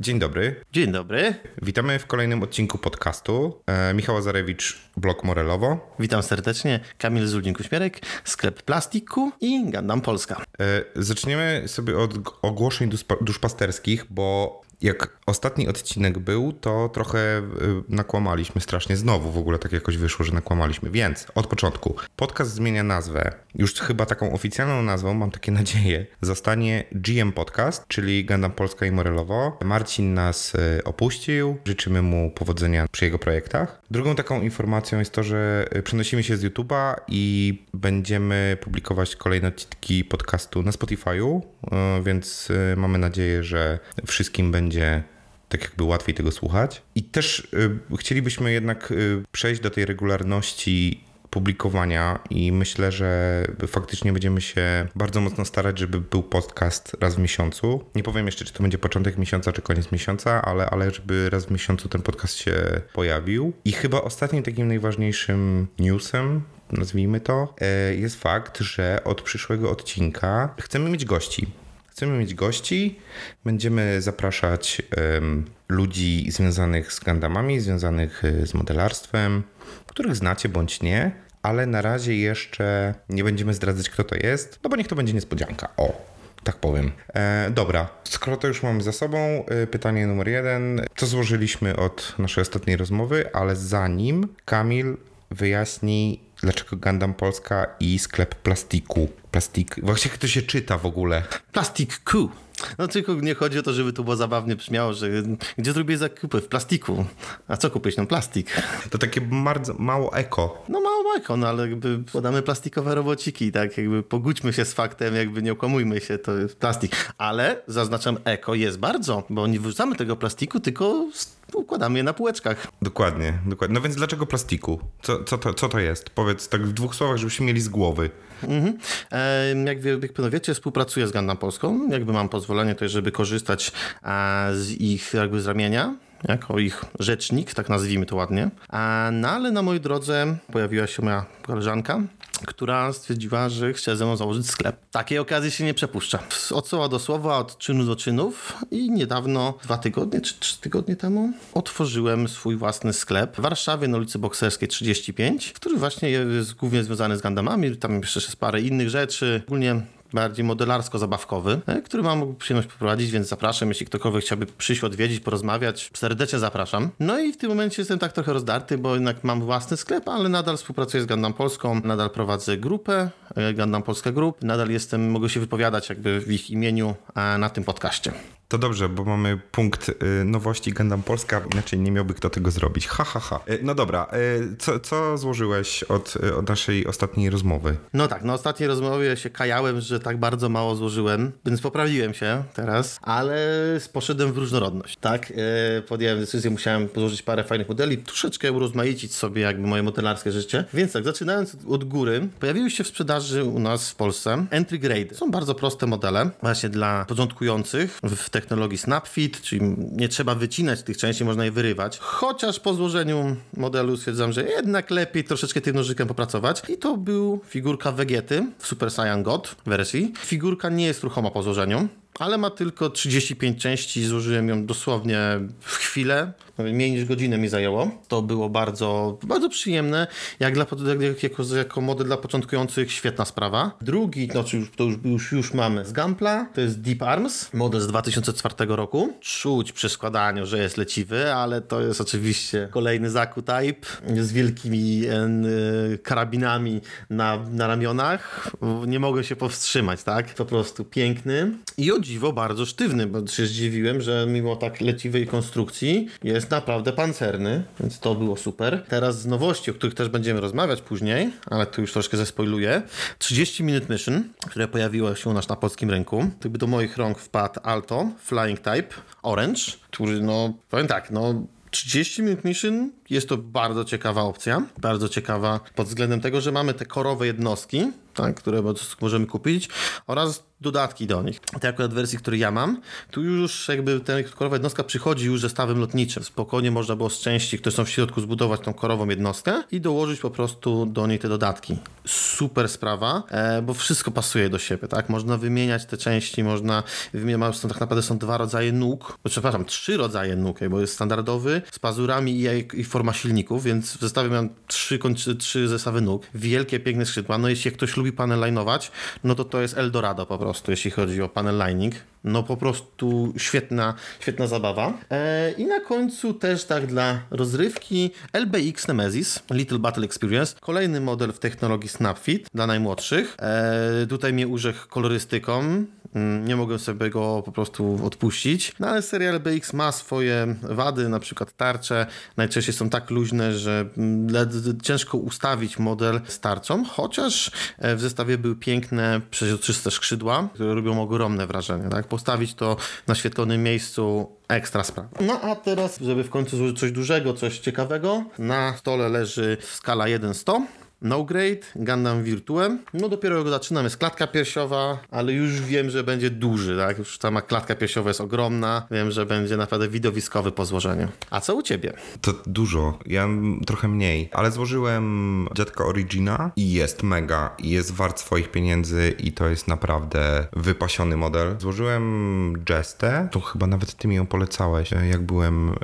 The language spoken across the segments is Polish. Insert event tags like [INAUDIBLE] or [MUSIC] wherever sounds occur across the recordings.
Dzień dobry. Dzień dobry. Witamy w kolejnym odcinku podcastu. E, Michał Azarewicz, blog Morelowo. Witam serdecznie. Kamil Zulnik-Uśmierek, sklep plastiku i Gandam Polska. E, zaczniemy sobie od ogłoszeń duszpa- duszpasterskich, bo jak ostatni odcinek był, to trochę y, nakłamaliśmy strasznie. Znowu w ogóle tak jakoś wyszło, że nakłamaliśmy. Więc od początku. Podcast zmienia nazwę. Już chyba taką oficjalną nazwą, mam takie [LAUGHS] nadzieję, zostanie GM Podcast, czyli Gandam Polska i Morelowo. Marcin nas y, opuścił. Życzymy mu powodzenia przy jego projektach. Drugą taką informacją jest to, że y, przenosimy się z YouTube'a i będziemy publikować kolejne odcinki podcastu na Spotify'u, więc mamy nadzieję, że wszystkim będzie tak jakby łatwiej tego słuchać. I też y, chcielibyśmy jednak y, przejść do tej regularności publikowania i myślę, że faktycznie będziemy się bardzo mocno starać, żeby był podcast raz w miesiącu. Nie powiem jeszcze, czy to będzie początek miesiąca, czy koniec miesiąca, ale, ale żeby raz w miesiącu ten podcast się pojawił. I chyba ostatnim takim najważniejszym newsem nazwijmy to, e, jest fakt, że od przyszłego odcinka chcemy mieć gości. Chcemy mieć gości, będziemy zapraszać em, ludzi związanych z Gundamami, związanych y, z modelarstwem, których znacie bądź nie, ale na razie jeszcze nie będziemy zdradzać, kto to jest, no bo niech to będzie niespodzianka. O, tak powiem. E, dobra, skoro to już mamy za sobą, y, pytanie numer jeden. Co złożyliśmy od naszej ostatniej rozmowy, ale zanim Kamil wyjaśni, dlaczego Gundam Polska i sklep plastiku. Plastik. Właśnie jak to się czyta w ogóle? Plastik Q. No tylko nie chodzi o to, żeby to było zabawnie brzmiało, że gdzie zrobię zakupy? W plastiku. A co kupić? No plastik. To takie bardzo mało eko. No mało bajko, no ale jakby podamy plastikowe robociki, tak? Jakby pogódźmy się z faktem, jakby nie okłamujmy się, to jest plastik. Ale zaznaczam, eko jest bardzo, bo nie wyrzucamy tego plastiku, tylko układamy je na półeczkach. Dokładnie, dokładnie. No więc dlaczego plastiku? Co, co, to, co to jest? Powiedz tak w dwóch słowach, żebyśmy mieli z głowy. Mhm. E, jak, wie, jak pewno wiecie, współpracuję z Gundam Polską. Jakby mam pozwolenie tutaj, żeby korzystać a, z ich jakby z ramienia jako ich rzecznik, tak nazwijmy to ładnie. A, no ale na mojej drodze pojawiła się moja koleżanka, która stwierdziła, że chce ze mną założyć sklep. Takiej okazji się nie przepuszcza. Od słowa do słowa, od czynu do czynów i niedawno, dwa tygodnie czy trzy tygodnie temu, otworzyłem swój własny sklep w Warszawie na ulicy Bokserskiej 35, który właśnie jest głównie związany z Gundamami, tam jeszcze jest parę innych rzeczy, ogólnie bardziej modelarsko-zabawkowy, e, który mam przyjemność poprowadzić, więc zapraszam, jeśli ktokolwiek chciałby przyjść, odwiedzić, porozmawiać, serdecznie zapraszam. No i w tym momencie jestem tak trochę rozdarty, bo jednak mam własny sklep, ale nadal współpracuję z Gundam Polską, nadal prowadzę grupę, e, Gundam Polska Group, nadal jestem, mogę się wypowiadać jakby w ich imieniu e, na tym podcaście. To dobrze, bo mamy punkt y, nowości Gundam Polska, inaczej nie miałby kto tego zrobić. Ha, ha, ha. Y, no dobra, y, co, co złożyłeś od, od naszej ostatniej rozmowy? No tak, na ostatniej rozmowie się kajałem, że tak bardzo mało złożyłem, więc poprawiłem się teraz, ale poszedłem w różnorodność, tak? Podjąłem decyzję, musiałem złożyć parę fajnych modeli, troszeczkę urozmaicić sobie jakby moje modelarskie życie. Więc tak, zaczynając od góry, pojawiły się w sprzedaży u nas w Polsce entry grade. Są bardzo proste modele, właśnie dla początkujących w technologii Snapfit, czyli nie trzeba wycinać tych części, można je wyrywać. Chociaż po złożeniu modelu stwierdzam, że jednak lepiej troszeczkę tym nożykiem popracować. I to był figurka Vegety w Super Saiyan God wersji. Figurka nie jest ruchoma po złożeniu, ale ma tylko 35 części. Zużyłem ją dosłownie w chwilę. Mniej niż godzinę mi zajęło. To było bardzo, bardzo przyjemne. Jak dla, jak, jako, jako model dla początkujących, świetna sprawa. Drugi, no, czy już, to już, już, już mamy z Gampla, to jest Deep Arms, model z 2004 roku. Czuć przy składaniu, że jest leciwy, ale to jest oczywiście kolejny Zaku Type z wielkimi e, karabinami na, na ramionach. Nie mogę się powstrzymać, tak? Po prostu piękny. I o dziwo bardzo sztywny, bo się zdziwiłem, że mimo tak leciwej konstrukcji jest naprawdę pancerny, więc to było super. Teraz z nowości, o których też będziemy rozmawiać później, ale tu już troszkę zespoiluję. 30 Minute Mission, które pojawiło się u nas na polskim rynku. Gdyby do moich rąk wpadł Alto Flying Type Orange, który no, powiem tak, no 30 Minute Mission jest to bardzo ciekawa opcja. Bardzo ciekawa pod względem tego, że mamy te korowe jednostki, tak, które możemy kupić oraz dodatki do nich. Te akurat wersji, które ja mam, tu już jakby ta korowa jednostka przychodzi już ze stawem lotniczym. Spokojnie można było z części, które są w środku, zbudować tą korową jednostkę i dołożyć po prostu do niej te dodatki. Super sprawa, e, bo wszystko pasuje do siebie, tak? Można wymieniać te części, można wymieniać, są tak naprawdę są dwa rodzaje nóg, przepraszam, trzy rodzaje nóg, bo jest standardowy z pazurami i, i forma silników, więc w zestawie mam trzy, trzy zestawy nóg. Wielkie, piękne skrzydła. No jeśli ktoś lubi panel line'ować, no to to jest Eldorado po prostu, jeśli chodzi o panel lining. No po prostu świetna, świetna zabawa. E, I na końcu też tak dla rozrywki LBX Nemesis, Little Battle Experience. Kolejny model w technologii Snapfit dla najmłodszych. E, tutaj mnie urzekł kolorystyką. Mm, nie mogłem sobie go po prostu odpuścić. No ale serial BX ma swoje wady, na przykład tarcze najczęściej są tak luźne, że mm, ciężko ustawić model z tarczą, chociaż e, w zestawie były piękne, przeźroczyste skrzydła, które robią ogromne wrażenie. Tak? Postawić to na świetlonym miejscu ekstra sprawa. No a teraz, żeby w końcu złożyć coś dużego, coś ciekawego, na stole leży skala 1-100 no Grade, Gundam Virtuem. No dopiero go zaczynam, jest klatka piersiowa, ale już wiem, że będzie duży, tak? Już sama klatka piersiowa jest ogromna, wiem, że będzie naprawdę widowiskowy po złożeniu. A co u ciebie? To dużo, ja trochę mniej, ale złożyłem Dziadka Origina i jest mega, i jest wart swoich pieniędzy i to jest naprawdę wypasiony model. Złożyłem Jestę, to chyba nawet ty mi ją polecałeś, e, jak byłem e,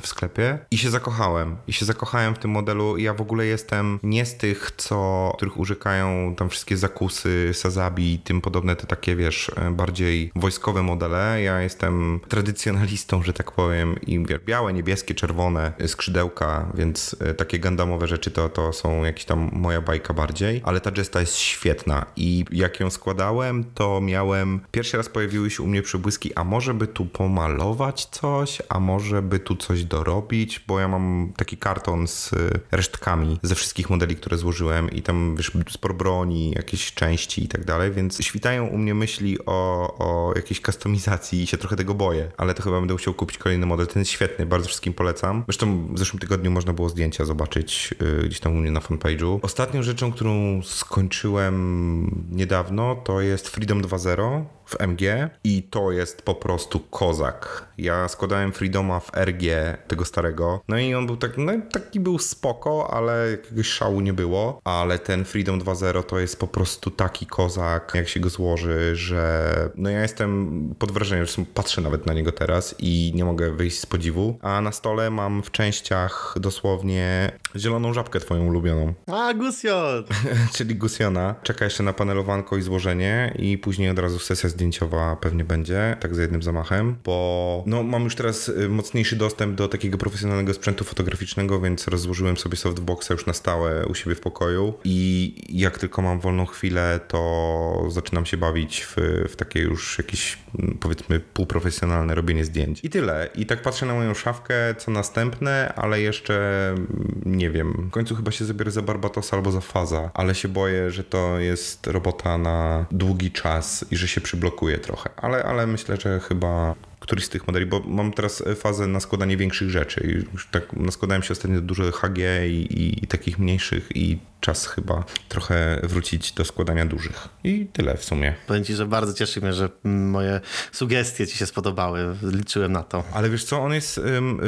w sklepie i się zakochałem. I się zakochałem w tym modelu. Ja w ogóle jestem nie tych, co, których użykają tam wszystkie zakusy, sazabi i tym podobne, te takie, wiesz, bardziej wojskowe modele. Ja jestem tradycjonalistą, że tak powiem, i białe, niebieskie, czerwone skrzydełka, więc e, takie gandamowe rzeczy to, to są jakieś tam moja bajka bardziej, ale ta Jesta jest świetna i jak ją składałem, to miałem, pierwszy raz pojawiły się u mnie przybłyski, a może by tu pomalować coś, a może by tu coś dorobić, bo ja mam taki karton z resztkami ze wszystkich modeli, które które złożyłem i tam wiesz, sporo broni, jakieś części i tak dalej, więc świtają u mnie myśli o, o jakiejś kustomizacji i się trochę tego boję, ale to chyba będę musiał kupić kolejny model. Ten jest świetny, bardzo wszystkim polecam. Zresztą w zeszłym tygodniu można było zdjęcia zobaczyć yy, gdzieś tam u mnie na fanpage'u. Ostatnią rzeczą, którą skończyłem niedawno, to jest Freedom 2.0 w MG i to jest po prostu kozak. Ja składałem Freedoma w RG tego starego, no i on był tak, no taki był spoko, ale jakiegoś szału nie było, ale ten Freedom 2.0 to jest po prostu taki kozak, jak się go złoży, że no ja jestem pod wrażeniem, że patrzę nawet na niego teraz i nie mogę wyjść z podziwu, a na stole mam w częściach dosłownie zieloną żabkę twoją ulubioną. A, Gusion! [LAUGHS] Czyli Gusiona. Czeka jeszcze na panelowanko i złożenie i później od razu sesja zdjęciowa pewnie będzie, tak za jednym zamachem, bo no mam już teraz y, mocniejszy dostęp do takiego profesjonalnego sprzętu fotograficznego, więc rozłożyłem sobie softboxa już na stałe u siebie w pokoju i jak tylko mam wolną chwilę, to zaczynam się bawić w, w takie już jakieś powiedzmy półprofesjonalne robienie zdjęć. I tyle. I tak patrzę na moją szafkę, co następne, ale jeszcze mm, nie wiem. W końcu chyba się zabiorę za Barbatosa albo za Faza, ale się boję, że to jest robota na długi czas i że się przyblokuje trochę. Ale, ale myślę, że chyba któryś z tych modeli, bo mam teraz fazę na składanie większych rzeczy. Już tak naskładałem się ostatnio dużo HG i, i, takich mniejszych i czas chyba trochę wrócić do składania dużych. I tyle w sumie. Powiem ci, że bardzo cieszy mnie, że moje sugestie ci się spodobały. Liczyłem na to. Ale wiesz co, on jest,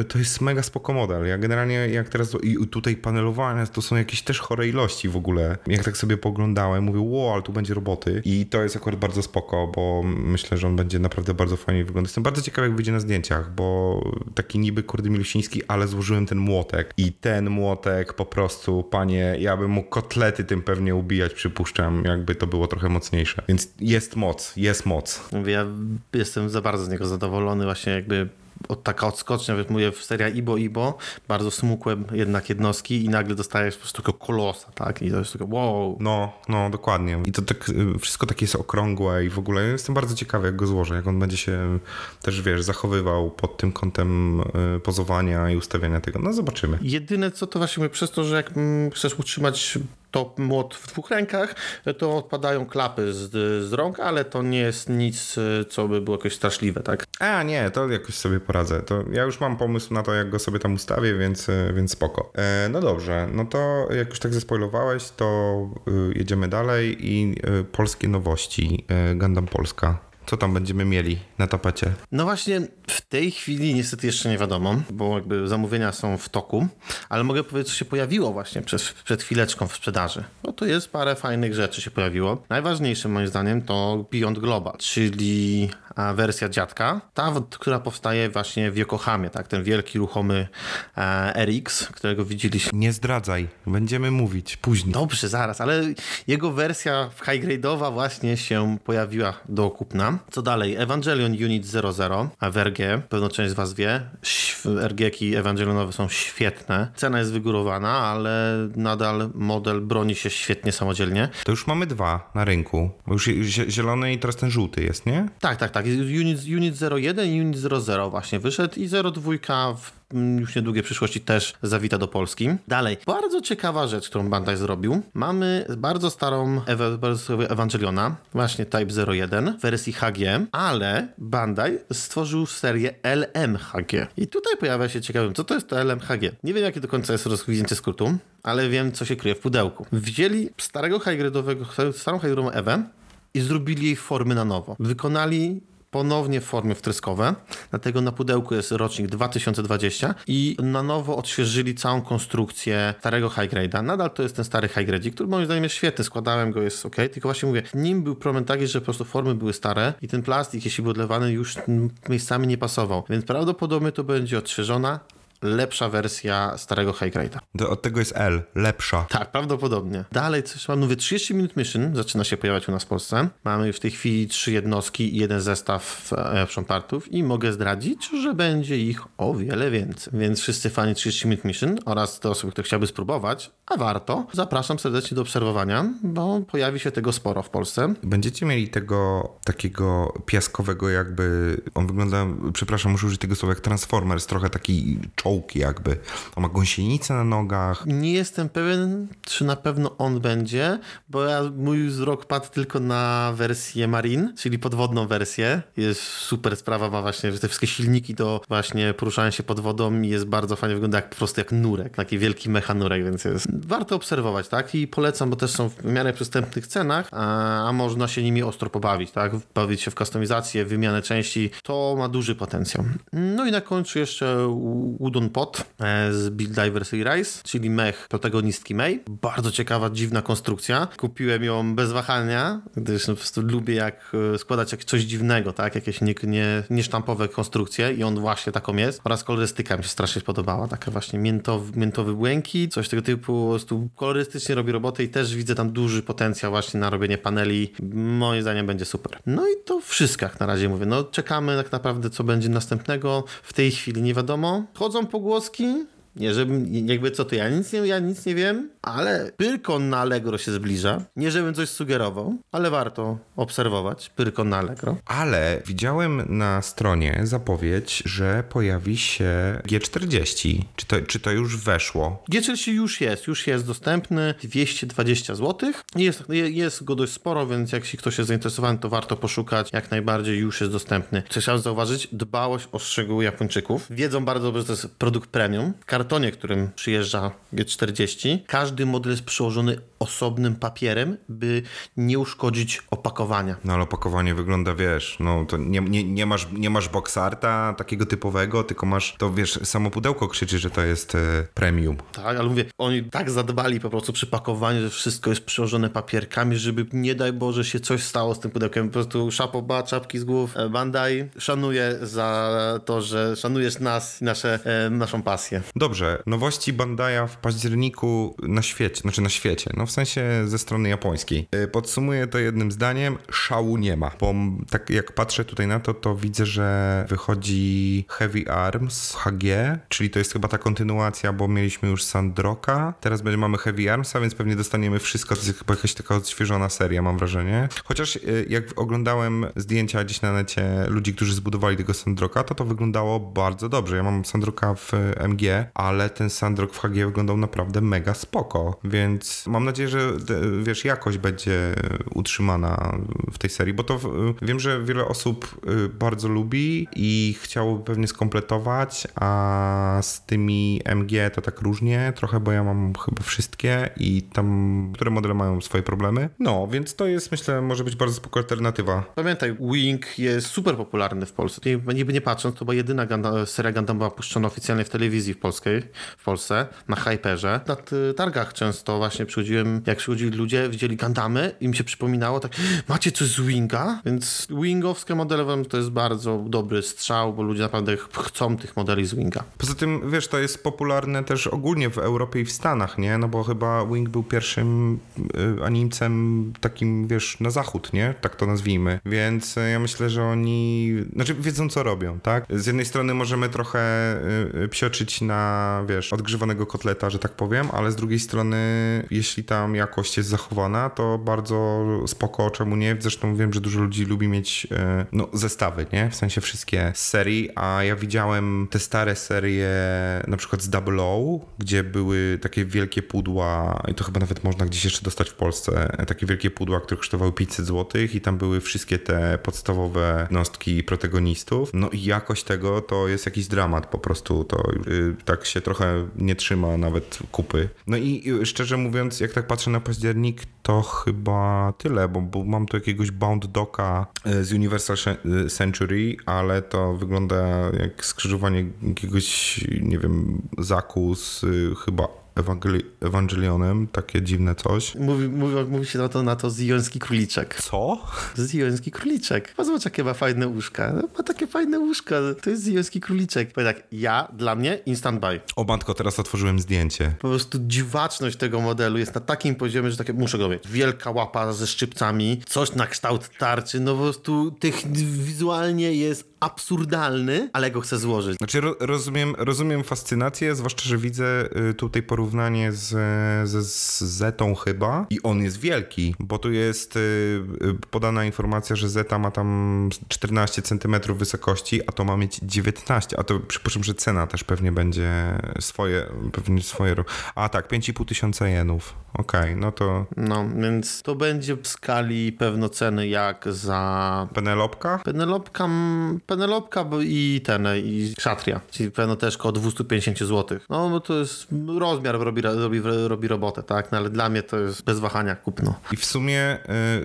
to jest mega spoko model. Ja generalnie jak teraz, i tutaj panelowania, to są jakieś też chore ilości w ogóle. Jak tak sobie poglądałem, mówię, wow, ale tu będzie roboty. I to jest akurat bardzo spoko, bo myślę, że on będzie naprawdę bardzo fajnie wyglądać. Jestem bardzo ciekaw, jak wyjdzie na zdjęciach, bo taki niby kurde milusiński, ale złożyłem ten młotek. I ten młotek po prostu, panie, ja bym mógł kotlety tym pewnie ubijać, przypuszczam, jakby to było trochę mocniejsze. Więc jest moc, jest moc. Ja jestem za bardzo z niego zadowolony, właśnie jakby od, taka odskocznia, mówię, w seria Ibo Ibo, bardzo smukłe jednak jednostki i nagle dostajesz po prostu takiego kolosa, tak? I to jest takie wow. No, no, dokładnie. I to tak, y, wszystko takie jest okrągłe i w ogóle jestem bardzo ciekawy, jak go złożę, jak on będzie się też, wiesz, zachowywał pod tym kątem y, pozowania i ustawiania tego. No, zobaczymy. Jedyne co to właśnie mówię, przez to, że jak mm, chcesz utrzymać to młot w dwóch rękach, to odpadają klapy z, z rąk, ale to nie jest nic, e, co by było jakoś straszliwe, tak? A nie, to jakoś sobie poradzę. To ja już mam pomysł na to, jak go sobie tam ustawię, więc, e, więc spoko. E, no dobrze, no to jak już tak zespoilowałeś, to y, jedziemy dalej i y, polskie nowości. Y, Gundam Polska. Co tam będziemy mieli na tapecie? No właśnie, w tej chwili niestety jeszcze nie wiadomo, bo jakby zamówienia są w toku, ale mogę powiedzieć, co się pojawiło właśnie przed, przed chwileczką w sprzedaży. No to jest parę fajnych rzeczy się pojawiło. Najważniejsze moim zdaniem to Beyond Global, czyli wersja dziadka, ta, która powstaje właśnie w Yokohamie, tak, ten wielki ruchomy e, RX, którego widzieliśmy. Nie zdradzaj, będziemy mówić później. Dobrze, zaraz, ale jego wersja high grade'owa właśnie się pojawiła do kupna. Co dalej? Evangelion Unit 00 w RG, pewno część z was wie. RG-ki Evangelionowe są świetne. Cena jest wygórowana, ale nadal model broni się świetnie samodzielnie. To już mamy dwa na rynku. Bo już zielony i teraz ten żółty jest, nie? Tak, tak, tak. Unit, Unit 01 i Unit 00 właśnie wyszedł i 02 w już niedługiej przyszłości też zawita do Polski. Dalej, bardzo ciekawa rzecz, którą Bandai zrobił. Mamy bardzo starą Ewangeliona, właśnie Type 01 w wersji HG, ale Bandai stworzył serię LMHG. I tutaj pojawia się ciekawym, co to jest to LMHG. Nie wiem, jakie do końca jest rozwinięcie skrótu, ale wiem, co się kryje w pudełku. Wzięli starego high-grade'owego, starą high-grade'ową Ewę i zrobili jej formy na nowo. Wykonali ponownie w formie wtryskowe, dlatego na pudełku jest rocznik 2020 i na nowo odświeżyli całą konstrukcję starego high grade'a. Nadal to jest ten stary high grade, który moim zdaniem jest świetny, składałem go, jest ok, tylko właśnie mówię, nim był problem taki, że po prostu formy były stare i ten plastik, jeśli był odlewany, już miejscami nie pasował, więc prawdopodobnie to będzie odświeżona, lepsza wersja starego High Grade'a. Od tego jest L, lepsza. Tak, prawdopodobnie. Dalej coś mam, mówię, 30 minut mission zaczyna się pojawiać u nas w Polsce. Mamy już w tej chwili trzy jednostki i jeden zestaw action partów i mogę zdradzić, że będzie ich o wiele więcej. Więc wszyscy fani 30 minut mission oraz te osoby, które chciałyby spróbować, a warto, zapraszam serdecznie do obserwowania, bo pojawi się tego sporo w Polsce. Będziecie mieli tego takiego piaskowego jakby, on wygląda, przepraszam, muszę użyć tego słowa, jak Transformers, trochę taki czołg czołki jakby. On ma gąsienicę na nogach. Nie jestem pewien, czy na pewno on będzie, bo ja, mój wzrok padł tylko na wersję Marine, czyli podwodną wersję. Jest super sprawa, ma właśnie te wszystkie silniki do właśnie poruszania się pod wodą i jest bardzo fajnie, wygląda jak po prostu jak nurek, taki wielki mechanurek, więc jest warto obserwować, tak? I polecam, bo też są w miarę przystępnych cenach, a, a można się nimi ostro pobawić, tak? Bawić się w kustomizację, wymianę części, to ma duży potencjał. No i na końcu jeszcze Udon Pot e, z Build Diversity Rise, czyli mech protagonistki May. Bardzo ciekawa, dziwna konstrukcja. Kupiłem ją bez wahania, gdyż po prostu lubię jak e, składać jak coś dziwnego, tak? Jakieś nie, nie, niesztampowe konstrukcje i on właśnie taką jest. Oraz kolorystyka mi się strasznie podobała. Taka właśnie miętowy, miętowy błękit, coś tego typu. Po prostu kolorystycznie robi robotę i też widzę tam duży potencjał właśnie na robienie paneli. Moim zdaniem będzie super. No i to wszystko jak na razie mówię. No czekamy tak naprawdę co będzie następnego. W tej chwili nie wiadomo. Chodzą pogłoski, nie, żebym, jakby co to, ja nic, nie, ja nic nie wiem, ale Pyrkon na Allegro się zbliża. Nie, żebym coś sugerował, ale warto obserwować Pyrkon na Allegro. Ale widziałem na stronie zapowiedź, że pojawi się G40. Czy to, czy to już weszło? G40 już jest, już jest dostępny, 220 zł. Jest, jest go dość sporo, więc jak ktoś jest zainteresowany, to warto poszukać. Jak najbardziej już jest dostępny. Co chciałem zauważyć, dbałość o szczegóły Japończyków. Wiedzą bardzo dobrze, że to jest produkt premium kartonie, którym przyjeżdża G40, każdy model jest przyłożony osobnym papierem, by nie uszkodzić opakowania. No ale opakowanie wygląda, wiesz, no to nie, nie, nie, masz, nie masz boxarta takiego typowego, tylko masz, to wiesz, samo pudełko krzyczy, że to jest e, premium. Tak, ale mówię, oni tak zadbali po prostu przy pakowaniu, że wszystko jest przyłożone papierkami, żeby nie daj Boże się coś stało z tym pudełkiem. Po prostu szapoba, czapki z głów. E, Bandai szanuję za to, że szanujesz nas i nasze, e, naszą pasję. Dobrze, nowości Bandai'a w październiku na świecie, znaczy na świecie, no w sensie ze strony japońskiej. Y, podsumuję to jednym zdaniem, szału nie ma, bo tak jak patrzę tutaj na to, to widzę, że wychodzi Heavy Arms HG, czyli to jest chyba ta kontynuacja, bo mieliśmy już Sandroka, teraz będzie mamy Heavy Armsa, więc pewnie dostaniemy wszystko, to jest chyba jakaś taka odświeżona seria, mam wrażenie. Chociaż y, jak oglądałem zdjęcia gdzieś na necie ludzi, którzy zbudowali tego Sandroka, to to wyglądało bardzo dobrze. Ja mam Sandroka w MG, ale ten Sandrock w HG wyglądał naprawdę mega spoko, więc mam nadzieję, że wiesz, jakość będzie utrzymana w tej serii, bo to wiem, że wiele osób y, bardzo lubi i chciałoby pewnie skompletować, a z tymi MG to tak różnie trochę, bo ja mam chyba wszystkie i tam, które modele mają swoje problemy. No, więc to jest, myślę, może być bardzo spoko alternatywa. Pamiętaj, Wing jest super popularny w Polsce. Niby nie patrząc, to była jedyna seria Gundama puszczona oficjalnie w telewizji w w Polsce, na Hyperze. Na targach często właśnie przychodziłem, jak przychodzili ludzie, widzieli Gundamy i im się przypominało tak, macie coś z Winga? Więc Wingowskie modele to jest bardzo dobry strzał, bo ludzie naprawdę chcą tych modeli z Winga. Poza tym, wiesz, to jest popularne też ogólnie w Europie i w Stanach, nie? No bo chyba Wing był pierwszym y, animcem takim, wiesz, na zachód, nie? Tak to nazwijmy. Więc y, ja myślę, że oni, znaczy wiedzą co robią, tak? Z jednej strony możemy trochę y, psioczyć na, wiesz, odgrzewanego kotleta, że tak powiem, ale z drugiej strony, jeśli tam jakość jest zachowana, to bardzo spoko, czemu nie? Zresztą wiem, że dużo ludzi lubi mieć no, zestawy, nie? W sensie wszystkie z serii, a ja widziałem te stare serie, na przykład z Double O, gdzie były takie wielkie pudła, i to chyba nawet można gdzieś jeszcze dostać w Polsce, takie wielkie pudła, które kosztowały 500 zł i tam były wszystkie te podstawowe jednostki protagonistów. No i jakość tego to jest jakiś dramat po prostu, to yy, tak się trochę nie trzyma nawet kupy. No i szczerze mówiąc, jak tak patrzę na październik, to chyba tyle, bo, bo mam tu jakiegoś Bound Doka y, z Universal y, Century, ale to wygląda jak skrzyżowanie jakiegoś, nie wiem, zaku z y, chyba Ewangeli Ewangelionem, takie dziwne coś. Mówi, mówi, mówi się na to, na to zjoński króliczek. Co? Zjoński króliczek. Zobacz, jakie ma fajne łóżka. Ma takie fajne łóżka. To jest zjoński króliczek. Powiem tak, ja, dla mnie, instant buy. O matko, teraz otworzyłem zdjęcie. Po prostu dziwaczność tego modelu jest na takim poziomie, że takie, muszę go mieć. Wielka łapa ze szczypcami, coś na kształt tarczy, no po prostu tych wizualnie jest absurdalny, ale go chcę złożyć. Znaczy ro rozumiem, rozumiem fascynację, zwłaszcza, że widzę y, tutaj porównanie z, ze z Zetą chyba i on jest wielki, bo tu jest y, y, podana informacja, że Zeta ma tam 14 cm wysokości, a to ma mieć 19, a to przypuszczam, że cena też pewnie będzie swoje, pewnie swoje, a tak, 5,5 tysiąca jenów, okej, okay, no to... No, więc to będzie w skali pewno ceny jak za... Penelopka? Penelopka Penelopka i ten, i Ksatria, czyli pewno też około 250 zł. No bo to jest rozmiar robi, robi, robi robotę, tak? No, ale dla mnie to jest bez wahania kupno. I w sumie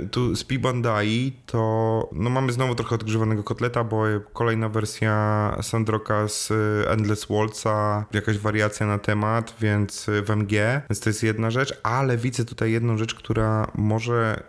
y, tu z P Bandai to no mamy znowu trochę odgrzewanego kotleta, bo kolejna wersja Sandroka z y, Endless Waltza, jakaś wariacja na temat, więc y, w MG, więc to jest jedna rzecz, ale widzę tutaj jedną rzecz, która może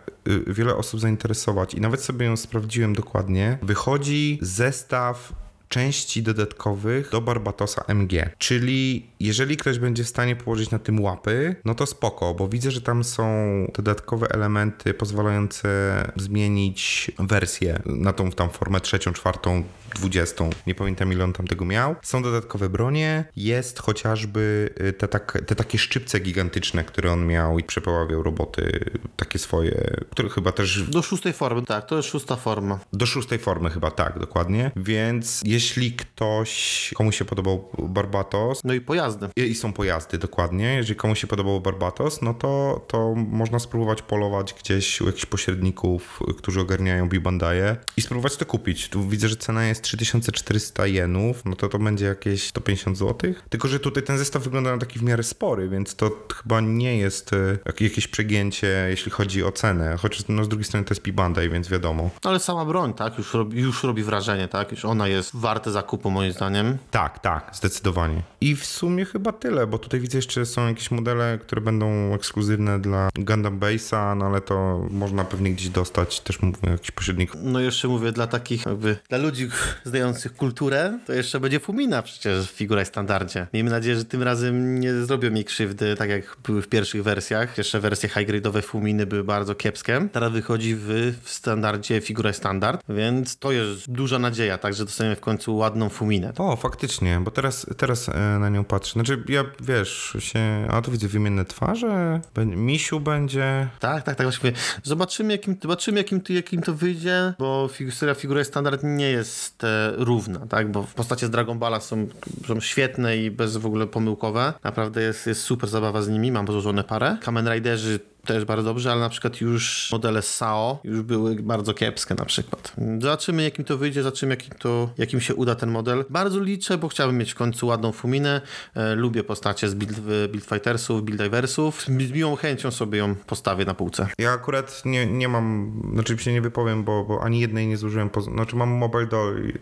wiele osób zainteresować i nawet sobie ją sprawdziłem dokładnie. Wychodzi zestaw części dodatkowych do Barbatosa MG. Czyli jeżeli ktoś będzie w stanie położyć na tym łapy, no to spoko, bo widzę, że tam są dodatkowe elementy pozwalające zmienić wersję na tą tam formę trzecią, czwartą, dwudziestą. Nie pamiętam ile on tam tego miał. Są dodatkowe bronie, jest chociażby y, te, tak, te takie szczypce gigantyczne, które on miał i przepoławiał roboty takie swoje, które chyba też... Do szóstej formy, tak, to jest szósta forma. Do szóstej formy chyba, tak, dokładnie. Więc jeśli ktoś, komu się podobał Barbatos... No i pojazdy. I, są pojazdy, dokładnie. Jeżeli komuś się podobał Barbatos, no to, to można spróbować polować gdzieś u jakichś pośredników, którzy ogarniają Bibandaje i spróbować to kupić. Tu widzę, że cena jest 3400 jenów, no to to będzie jakieś 150 zł. Tylko, że tutaj ten zestaw wygląda na taki w miarę spory, więc to chyba nie jest e, jakieś przegięcie, jeśli chodzi o cenę. Chociaż no, z drugiej strony to jest P-Bandai, więc wiadomo. Ale sama broń, tak? Już robi, już robi wrażenie, tak? Już ona jest warte zakupu, moim zdaniem. Tak, tak, zdecydowanie. I w sumie chyba tyle, bo tutaj widzę jeszcze są jakieś modele, które będą ekskluzywne dla Gundam Base'a, no ale to można pewnie gdzieś dostać, też mówię, jakiś pośrednik. No jeszcze mówię, dla takich jakby, dla ludzi znających kulturę, to jeszcze będzie Fumina przecież w figurach standardzie. Miejmy nadzieję, że tym razem nie zrobią mi krzywdy, tak jak były w pierwszych wersjach. Jeszcze wersje high-grade'owe Fuminy były bardzo kiepskie. Teraz wychodzi w, w standardzie figura standard, więc to jest duża nadzieja, tak, że dostaniemy w końcu ładną Fuminę. O, faktycznie, bo teraz, teraz e, na nią patrzę. Znaczy, ja wiesz, się, a tu widzę wymienne twarze, misiu będzie. Tak, tak, tak, właśnie. Zobaczymy, jakim, zobaczymy, jakim, jakim to wyjdzie, bo seria figura standard nie jest proste, równa, tak? Bo w postaci z Dragon Balla są, są świetne i bez w ogóle pomyłkowe. Naprawdę jest, jest super zabawa z nimi, mam złożone parę. Kamen Riderzy też bardzo dobrze, ale na przykład już modele SAO już były bardzo kiepskie na przykład. Zobaczymy jakim to wyjdzie, zobaczymy jakim, to, jakim się uda ten model. Bardzo liczę, bo chciałbym mieć w końcu ładną Fuminę. E, lubię postacie z Build, build Fightersów, Build Diversów. Z miłą chęcią sobie ją postawię na półce. Ja akurat nie, nie mam, znaczy się nie wypowiem, bo, bo ani jednej nie zużyłem, po, znaczy mam Mobile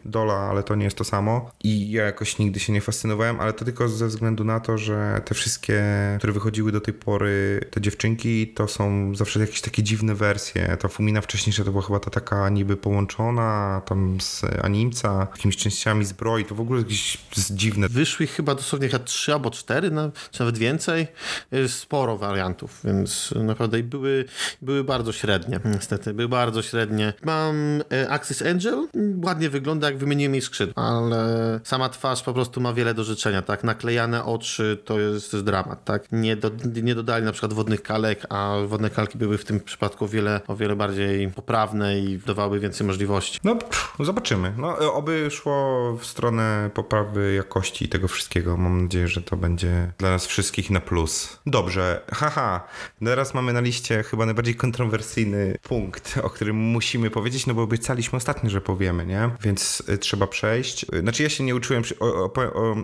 Dola, ale to nie jest to samo i ja jakoś nigdy się nie fascynowałem, ale to tylko ze względu na to, że te wszystkie, które wychodziły do tej pory, te dziewczynki, to są zawsze jakieś takie dziwne wersje. Ta Fumina wcześniejsza to była chyba ta taka niby połączona tam z animca, jakimiś częściami zbroi, to w ogóle jakieś dziwne. Wyszły chyba dosłownie chyba trzy albo cztery, czy nawet więcej. Jest sporo wariantów, więc naprawdę były, były bardzo średnie, niestety, były bardzo średnie. Mam e, Axis Angel, ładnie wygląda jak wymieniłem jej skrzydła, ale sama twarz po prostu ma wiele do życzenia, tak? Naklejane oczy to jest, to jest dramat, tak? Nie, do, nie dodali na przykład wodnych kalek, a wodne kalki były w tym przypadku o wiele, o wiele bardziej poprawne i dawały więcej możliwości. No, pff, zobaczymy. No, e, oby szło w stronę poprawy jakości tego wszystkiego. Mam nadzieję, że to będzie dla nas wszystkich na plus. Dobrze, haha. Teraz mamy na liście chyba najbardziej kontrowersyjny punkt, o którym musimy powiedzieć, no bo obiecaliśmy ostatnio, że powiemy, nie? Więc y, trzeba przejść. Y, znaczy ja się nie uczyłem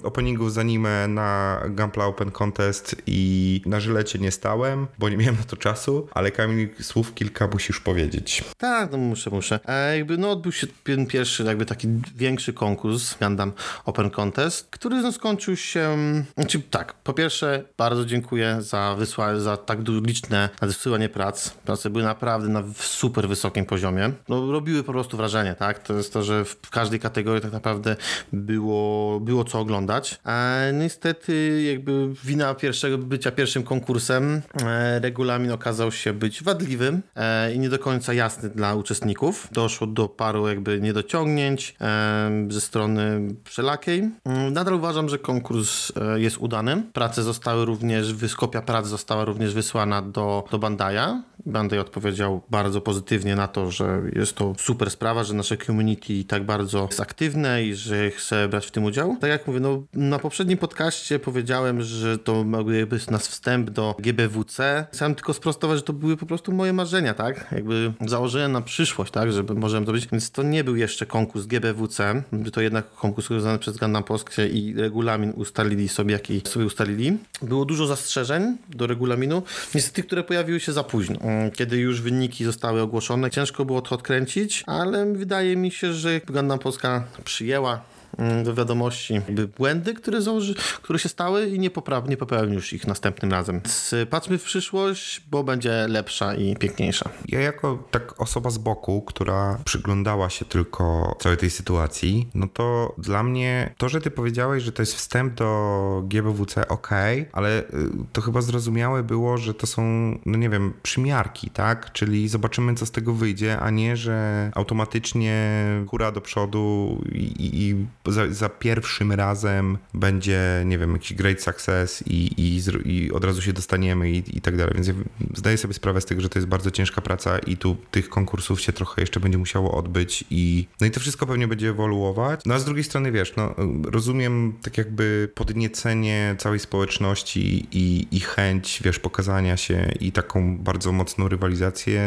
openingów z anime na Gunpla Open Contest i na żylecie nie stałem, bo nie miałem na to czasu, ale Kamil słów kilka musisz powiedzieć. Tak, no muszę, muszę. E, jakby no odbył się pierwszy jakby taki większy konkurs Gundam Open Contest, który no, skończył się, znaczy tak, po pierwsze bardzo dziękuję za wysłanie, za tak liczne nadsyłanie prac. Prace były naprawdę na super wysokim poziomie. No robiły po prostu wrażenie, tak? To jest to, że w każdej kategorii tak naprawdę było, było co oglądać. E, niestety jakby wina pierwszego bycia pierwszym konkursem e, regulamin okazał się być wadliwy e, i nie do końca jasny dla uczestników. Doszło do paru jakby niedociągnięć e, ze strony wszelakiej. Mm, nadal uważam, że konkurs e, jest udany. Prace zostały również, kopia prac została również wysłana do, do Bandaya. Bandai odpowiedział bardzo pozytywnie na to, że jest to super sprawa, że nasze community tak bardzo jest aktywne i że chce brać w tym udział. Tak jak mówię, no, na poprzednim podcaście powiedziałem, że to jakby nas wstęp do GBWC. Chciałem tylko sprostować, że to były po prostu moje marzenia, tak? Jakby założyłem na przyszłość, tak? Żeby możemy to być. Więc to nie był jeszcze konkurs GBWC. To jednak konkurs organizowany przez Gundam Polskę i regulamin ustalili sobie, jaki sobie ustalili. Było dużo zastrzeżeń do regulaminu. Niestety, które pojawiły się za późno. Mm, kiedy już wyniki zostały ogłoszone, ciężko było to odkręcić, ale wydaje mi się, że Gundam Polska przyjęła do wiadomości jakby błędy, które, założy, które się stały i nie, popraw, nie ich następnym razem. Więc patrzmy w przyszłość, bo będzie lepsza i piękniejsza. Ja jako tak osoba z boku, która przyglądała się tylko całej tej sytuacji, no to dla mnie to, że ty powiedziałeś, że to jest wstęp do GBWC, ok, ale y, to chyba zrozumiałe było, że to są, no nie wiem, przymiarki, tak? Czyli zobaczymy, co z tego wyjdzie, a nie, że automatycznie kura do przodu i, i za, za, pierwszym razem będzie, nie wiem, jakiś great success i, i, i od razu się dostaniemy i, i tak dalej. Więc ja zdaję sobie sprawę z tego, że to jest bardzo ciężka praca i tu tych konkursów się trochę jeszcze będzie musiało odbyć i no i to wszystko pewnie będzie ewoluować. No a z drugiej strony, wiesz, no rozumiem tak jakby podniecenie całej społeczności i, i chęć, wiesz, pokazania się i taką bardzo mocną rywalizację.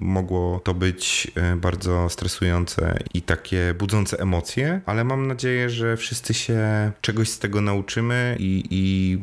Mogło to być e, bardzo stresujące i takie budzące emocje, ale mam nadzieję, że wszyscy się czegoś z tego nauczymy i, i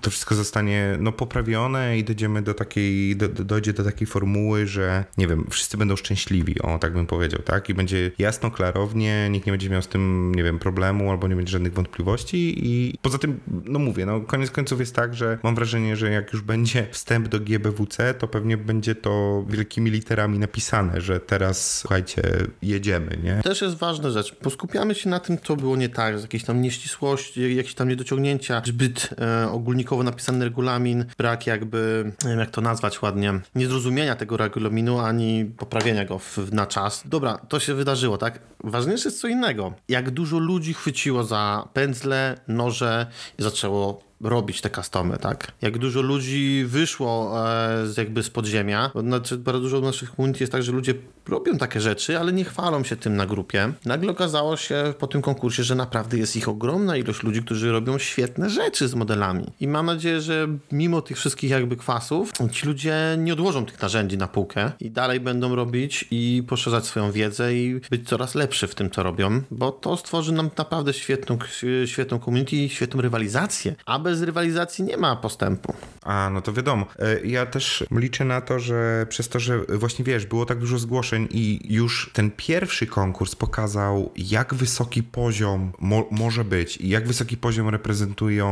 to wszystko zostanie no, poprawione i dojdziemy do takiej, do, dojdzie do takiej formuły, że nie wiem, wszyscy będą szczęśliwi, o tak bym powiedział, tak? I będzie jasno, klarownie, nikt nie będzie miał z tym, nie wiem, problemu albo nie będzie żadnych wątpliwości i poza tym, no mówię, no koniec końców jest tak, że mam wrażenie, że jak już będzie wstęp do GBWC, to pewnie będzie to wielkimi literami napisane, że teraz, słuchajcie, jedziemy, nie? Też jest ważna rzecz, bo skupiamy się na tym, co było nie tak, jakieś tam nieścisłości, jakieś tam niedociągnięcia, zbyt e, ogólnikowo napisany regulamin, brak jakby, nie wiem jak to nazwać ładnie, niezrozumienia tego regulaminu, ani poprawienia go w, na czas. Dobra, to się wydarzyło, tak? Ważniejsze jest co innego. Jak dużo ludzi chwyciło za pędzle, noże i zaczęło robić te customy, tak? Jak dużo ludzi wyszło e, z, jakby z podziemia, znaczy bardzo dużo naszych community jest tak, że ludzie robią takie rzeczy, ale nie chwalą się tym na grupie. Nagle okazało się po tym konkursie, że naprawdę jest ich ogromna ilość ludzi, którzy robią świetne rzeczy z modelami. I mam nadzieję, że mimo tych wszystkich jakby kwasów, ci ludzie nie odłożą tych narzędzi na półkę i dalej będą robić i poszerzać swoją wiedzę i być coraz lepszy w tym, co robią, bo to stworzy nam naprawdę świetną, świetną community i świetną rywalizację. A bez rywalizacji nie ma postępu. A, no to wiadomo. E, ja też liczę na to, że przez to, że właśnie wiesz, było tak dużo zgłoszeń i już ten pierwszy konkurs pokazał, jak wysoki poziom mo może być i jak wysoki poziom reprezentują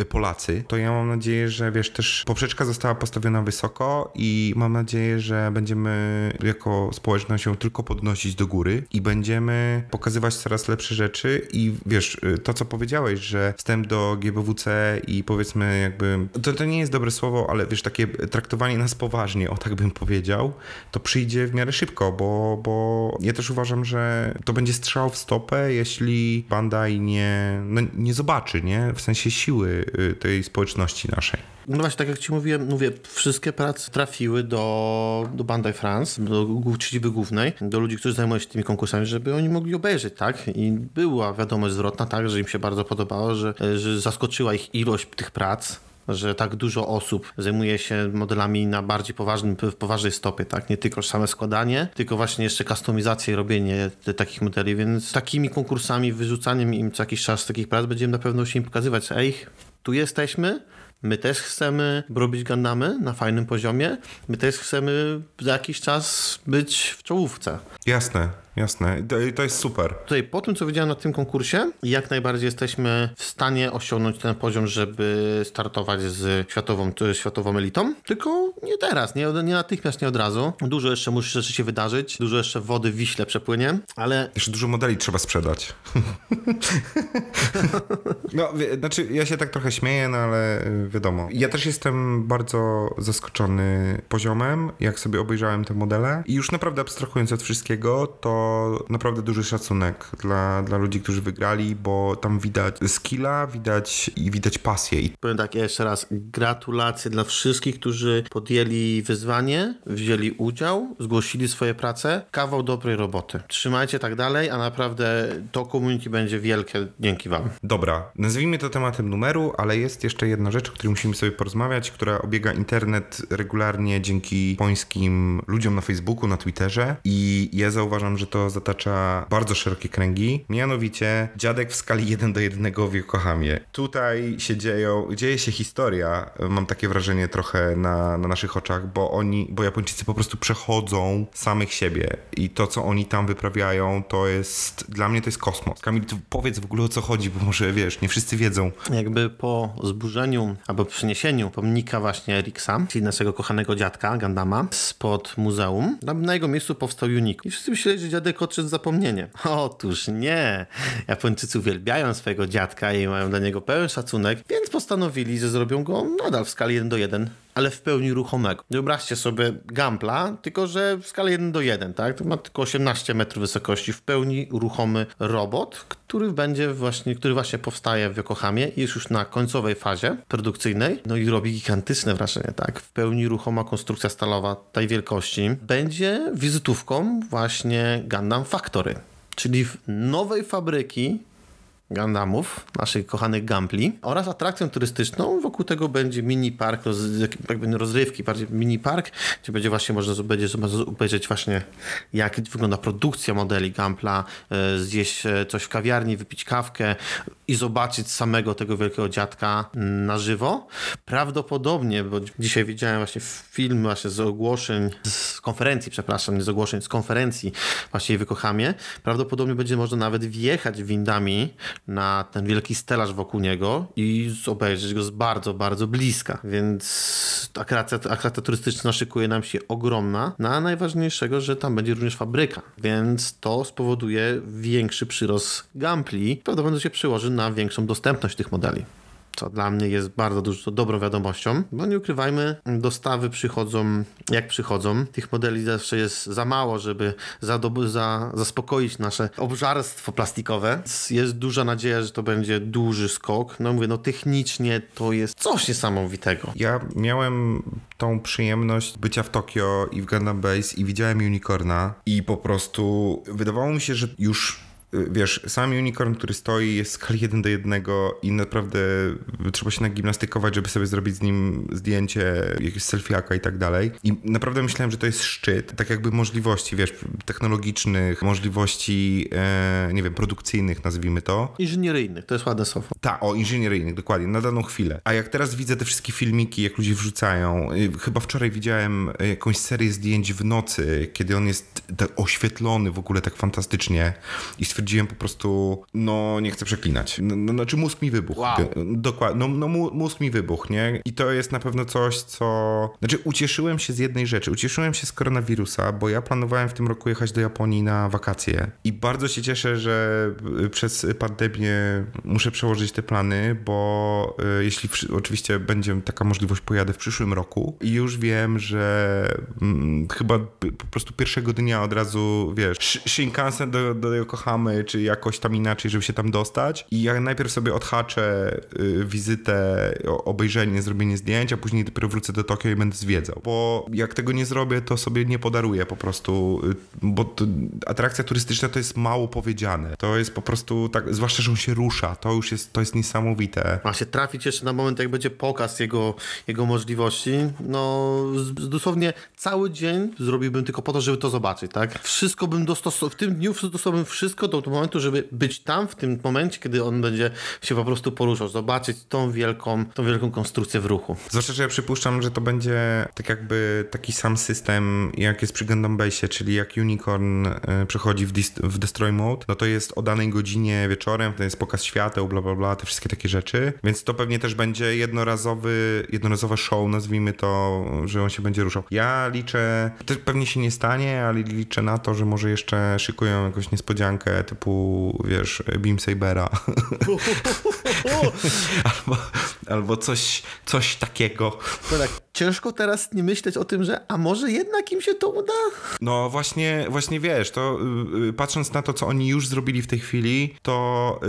y, Polacy, to ja mam nadzieję, że wiesz, też poprzeczka została postawiona wysoko i mam nadzieję, że będziemy jako społeczność ją tylko podnosić do góry i będziemy pokazywać coraz lepsze rzeczy i wiesz, y, to co powiedziałeś, że wstęp do GBWC i powiedzmy jakby, to, to nie jest dobre słowo, ale wiesz, takie traktowanie nas poważnie, o tak bym powiedział, to przyjdzie w miarę szybko, bo, bo ja też uważam, że to będzie strzał w stopę, jeśli Bandai nie, no, nie zobaczy, nie? W sensie siły y, tej społeczności naszej. No właśnie, tak jak ci mówiłem, mówię, wszystkie prace trafiły do, do Bandai France, do siedziby głównej, do ludzi, którzy zajmują się tymi konkursami, żeby oni mogli obejrzeć, tak? I była wiadomość zwrotna, tak, że im się bardzo podobało, że, że zaskoczyła ich ilość tych prac, że tak dużo osób zajmuje się modelami na bardziej poważnym, w poważnej stopie, tak? Nie tylko same składanie, tylko właśnie jeszcze kustomizację i robienie takich modeli, więc takimi konkursami, wyrzucaniem im co jakiś czas takich prac będziemy na pewno się im pokazywać, ej, tu jesteśmy, My też chcemy robić Gundamy na fajnym poziomie. My też chcemy za jakiś czas być w czołówce. Jasne, jasne. I to jest super. Tutaj po tym, co widziałem na tym konkursie, jak najbardziej jesteśmy w stanie osiągnąć ten poziom, żeby startować z światową, światową elitą. Tylko nie teraz, nie, nie natychmiast, nie od razu. Dużo jeszcze musi rzeczy się wydarzyć, dużo jeszcze wody w Wiśle przepłynie, ale... Jeszcze dużo modeli trzeba sprzedać. [LAUGHS] no, znaczy ja się tak trochę śmieję, no ale y, wiadomo. Ja też jestem bardzo zaskoczony poziomem, jak sobie obejrzałem te modele i już naprawdę abstrahując od wszystkiego, to naprawdę duży szacunek dla, dla ludzi, którzy wygrali, bo tam widać skilla, widać i widać pasję. Powiem tak jeszcze raz, gratulacje dla wszystkich, którzy podjęli wyzwanie, wzięli udział, zgłosili swoje prace. Kawał dobrej roboty. Trzymajcie tak dalej, a naprawdę to community będzie wielkie dzięki wam. Dobra, nazwijmy to tematem numeru, ale jest jeszcze jedna rzecz, o której musimy sobie porozmawiać, która obiega internet regularnie dzięki pońskim ludziom na Facebooku, na Twitterze i ja zauważam, że to zatacza bardzo szerokie kręgi. Mianowicie dziadek w skali 1 do 1 w Yokohamie. Tutaj się dzieją, dzieje się historia, mam takie wrażenie trochę na, na naszych oczach, bo oni, bo Japończycy po prostu przechodzą samych siebie i to, co oni tam wyprawiają, to jest, dla mnie to jest kosmos. Kamil, powiedz w ogóle o co chodzi, bo może wiesz, nie wszyscy wiedzą. Jakby po zburzeniu albo przyniesieniu pomnika właśnie Eriksa, czyli naszego kochanego dziadka Gandama, spod muzeum, na jego miejscu powstał Unik. I wszyscy myśleli, że dziadek odszedł zapomnienie. Otóż nie. Japończycy uwielbiają swojego dziadka i mają dla niego pełen szacunek, więc postanowili, że zrobią go nadal w skali 1 do 1 ale w pełni ruchomego. Wyobraźcie sobie Gampla, tylko że w skali 1 do 1, tak? To ma tylko 18 metrów wysokości, w pełni ruchomy robot, który będzie właśnie, który właśnie powstaje w Yokohamie jest już na końcowej fazie produkcyjnej, no i robi gigantyczne wrażenie, tak? W pełni ruchoma konstrukcja stalowa tej wielkości będzie wizytówką właśnie Gundam Factory czyli nowej fabryki Gundamów, naszych kochanych Gampli oraz atrakcją turystyczną. Wokół tego będzie mini park, roz, jakby rozrywki, bardziej mini park, gdzie będzie właśnie można będzie obejrzeć właśnie jak wygląda produkcja modeli Gampla, e, zjeść e, coś w kawiarni, wypić kawkę i zobaczyć samego tego wielkiego dziadka na żywo. Prawdopodobnie, bo dzisiaj widziałem właśnie film właśnie z ogłoszeń, z konferencji, przepraszam, nie z ogłoszeń, z konferencji właśnie w Kohamie. Prawdopodobnie będzie można nawet wjechać windami na ten wielki stelaż wokół niego i obejrzeć go z bardzo, bardzo bliska. Więc atrakcja, atrakcja turystyczna szykuje nam się ogromna. No a najważniejszego, że tam będzie również fabryka. Więc to spowoduje większy przyrost gampli. Prawdopodobnie się przyłoży na większą dostępność tych modeli. Co dla mnie jest bardzo dużo dobrą wiadomością, bo nie ukrywajmy, dostawy przychodzą jak przychodzą. Tych modeli zawsze jest za mało, żeby za, zaspokoić nasze obżarstwo plastikowe. Jest duża nadzieja, że to będzie duży skok. No mówię, no technicznie to jest coś niesamowitego. Ja miałem tą przyjemność bycia w Tokio i w Gundam Base i widziałem Unicorna i po prostu wydawało mi się, że już wiesz, sam unicorn, który stoi jest w skali 1 do 1 i naprawdę trzeba się nagimnastykować, żeby sobie zrobić z nim zdjęcie, jakieś selfiaka i tak dalej. I naprawdę myślałem, że to jest szczyt, tak jakby możliwości, wiesz, technologicznych, możliwości, e, nie wiem, produkcyjnych, nazwijmy to. Inżynieryjnych, to jest ładne słowo. Tak, o, inżynieryjnych, dokładnie, na daną chwilę. A jak teraz widzę te wszystkie filmiki, jak ludzie wrzucają, chyba wczoraj widziałem jakąś serię zdjęć w nocy, kiedy on jest tak oświetlony w ogóle tak fantastycznie i stwierdziłem po prostu, no nie chcę przeklinać. No, no, znaczy mózg mi wybuchł. Wow. Dokładnie, no, no mózg mi wybuchł, nie? I to jest na pewno coś, co... Znaczy ucieszyłem się z jednej rzeczy. Ucieszyłem się z koronawirusa, bo ja planowałem w tym roku jechać do Japonii na wakacje. I bardzo się cieszę, że przez pandemię muszę przełożyć te plany, bo y, jeśli oczywiście będzie taka możliwość, pojadę w przyszłym roku i już wiem, że mm, chyba po prostu pierwszego dnia od razu, wiesz, Shinkansen do, do Yokohamy, czy jakoś tam inaczej, żeby się tam dostać. I ja najpierw sobie odhaczę y, wizytę, obejrzenie, zrobienie zdjęć, a później dopiero wrócę do Tokio i będę zwiedzał. Bo jak tego nie zrobię, to sobie nie podaruję po prostu, y, bo to, atrakcja turystyczna to jest mało powiedziane. To jest po prostu tak, zwłaszcza, że on się rusza, to już jest, to jest niesamowite. Ma się trafić jeszcze na moment, jak będzie pokaz jego, jego możliwości. No, dosłownie cały dzień zrobiłbym tylko po to, żeby to zobaczyć, tak? Wszystko bym dostosował, w tym dniu dostosowałbym wszystko do, do momentu, żeby być tam w tym momencie, kiedy on będzie się po prostu poruszał, zobaczyć tą wielką, tą wielką konstrukcję w ruchu. Zwłaszcza, że ja przypuszczam, że to będzie tak jakby taki sam system, jak jest przy Gundam Base, czyli jak Unicorn y, przechodzi w, w Destroy Mode, no to jest o danej godzinie wieczorem, to jest pokaz świateł, bla bla bla, te wszystkie takie rzeczy, więc to pewnie też będzie jednorazowy, jednorazowe show, nazwijmy to, że on się będzie ruszał. Ja liczę, to pewnie się nie stanie, ale liczę na to, że może jeszcze szykują jakąś niespodziankę typu, wiesz, Beam Sabera. [LAUGHS] [LAUGHS] albo, albo coś, coś takiego. No tak, ciężko teraz nie myśleć o tym, że a może jednak im się to uda? No właśnie, właśnie wiesz, to yy, patrząc na to, co oni już zrobili w tej chwili, to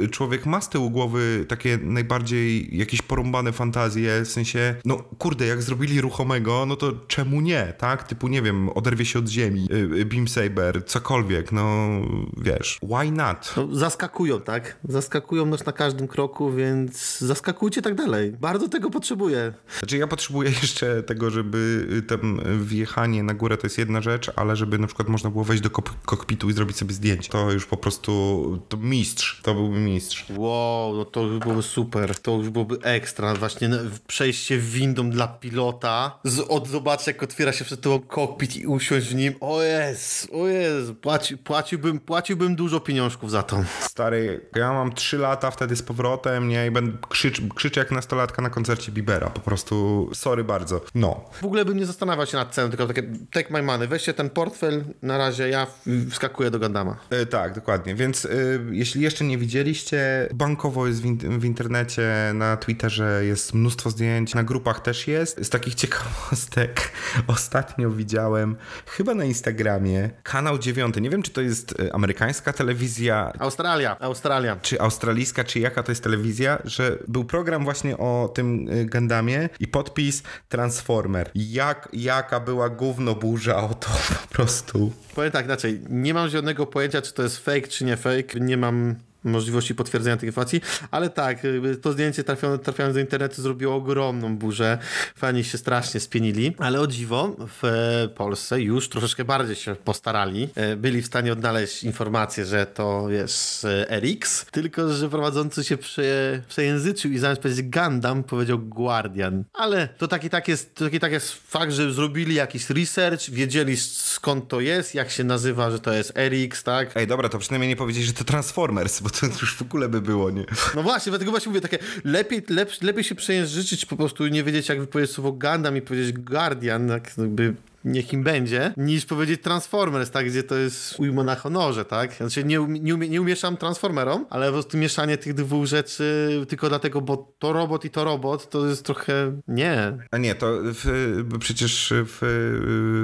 yy, człowiek ma z tyłu głowy takie najbardziej jakieś porąbane fantazje, w sensie, no kurde, jak zrobili ruchomego, no to czemu nie, tak? Typu, nie wiem, oderwie się od ziemi, Beam Saber, cokolwiek, no wiesz, why not? No, zaskakują, tak? Zaskakują nas na każdym kroku, więc zaskakujcie tak dalej. Bardzo tego potrzebuję. Znaczy ja potrzebuję jeszcze tego, żeby tam wjechanie na górę to jest jedna rzecz, ale żeby na przykład można było wejść do kokpitu i zrobić sobie zdjęcie. To już po prostu, to mistrz, to byłby mistrz. Wow, no to już byłoby super, to już byłoby ekstra. Właśnie przejście windą dla pilota, z, od zobaczyć jak otwiera się przed tobą kokpit i usiąść w nim. O jest, o jest, Płaci, płaciłbym, płaciłbym dużo pieniążków za to. Stary, ja mam 3 lata wtedy z powrotem, nie, i będę krzycz, krzyczę jak nastolatka na koncercie Bibera, po prostu sorry bardzo. No. W ogóle bym nie zastanawiał się nad ceną, tylko takie take my money, weźcie ten portfel, na razie ja wskakuję do Gandama. E, tak, dokładnie, więc e, jeśli jeszcze nie widzieliście, bankowo jest w, in w, internecie, na Twitterze jest mnóstwo zdjęć, na grupach też jest. Z takich [LAUGHS] ciekawostek ostatnio widziałem, chyba na Instagramie, kanał 9, nie wiem czy to jest e, amerykańska telewizja. Australia, Australia. Czy australijska, czy jaka to jest telewizja, że był program właśnie o tym Gandamie i podpis Transformer. Jak, jaka była gówno burza o to po prostu. Powiem tak inaczej, nie mam żadnego pojęcia, czy to jest fake, czy nie fake. Nie mam możliwości potwierdzenia tej informacji, ale tak, to zdjęcie trafione, trafiając do internetu zrobiło ogromną burzę. Fani się strasznie spienili, ale o dziwo w Polsce już troszeczkę bardziej się postarali. E, byli w stanie odnaleźć informację, że to jest e, RX, tylko że prowadzący się prze, przejęzyczył i zamiast powiedzieć Gundam powiedział Guardian. Ale to taki tak jest, taki tak jest fakt, że zrobili jakiś research, wiedzieli skąd to jest, jak się nazywa, że to jest RX, tak? Ej, dobra, to przynajmniej nie powiedzieć, że to Transformers, bo to już w ogóle by było, nie? No właśnie, dlatego właśnie mówię, takie lepiej, lep, lepiej się przejęzyczyć, po prostu nie wiedzieć, jak wypowiedzieć słowo Gundam i powiedzieć Guardian, jakby niech im będzie, niż powiedzieć Transformers, tak, gdzie to jest ujmo na honorze, tak? Znaczy nie, um- nie, umie, nie umieszam Transformerom, ale po prostu mieszanie tych dwóch rzeczy tylko dlatego, bo to robot i to robot, to jest trochę nie. A nie, to w, przecież w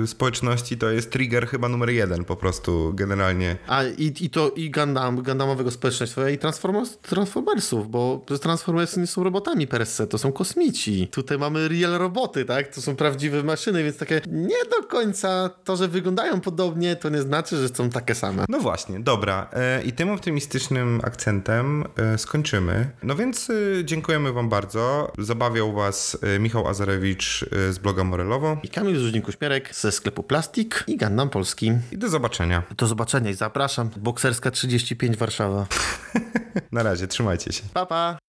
y, społeczności to jest trigger chyba numer jeden po prostu generalnie. A i, i to i Gundam, Gundamowego społeczeństwa i Transformers, Transformersów, bo Transformersy nie są robotami per se, to są kosmici. Tutaj mamy real roboty, tak? To są prawdziwe maszyny, więc takie nie do końca to, że wyglądają podobnie, to nie znaczy, że są takie same. No właśnie, dobra. E, I tym optymistycznym akcentem e, skończymy. No więc e, dziękujemy wam bardzo. Zabawiał was Michał Azarewicz z bloga Morelowo I Kamil Zuźnik-Uśmierek ze sklepu Plastik i Gundam Polski. i do zobaczenia. Do zobaczenia i zapraszam. Bokserska 35 Warszawa. [LAUGHS] Na razie, trzymajcie się. Pa, pa!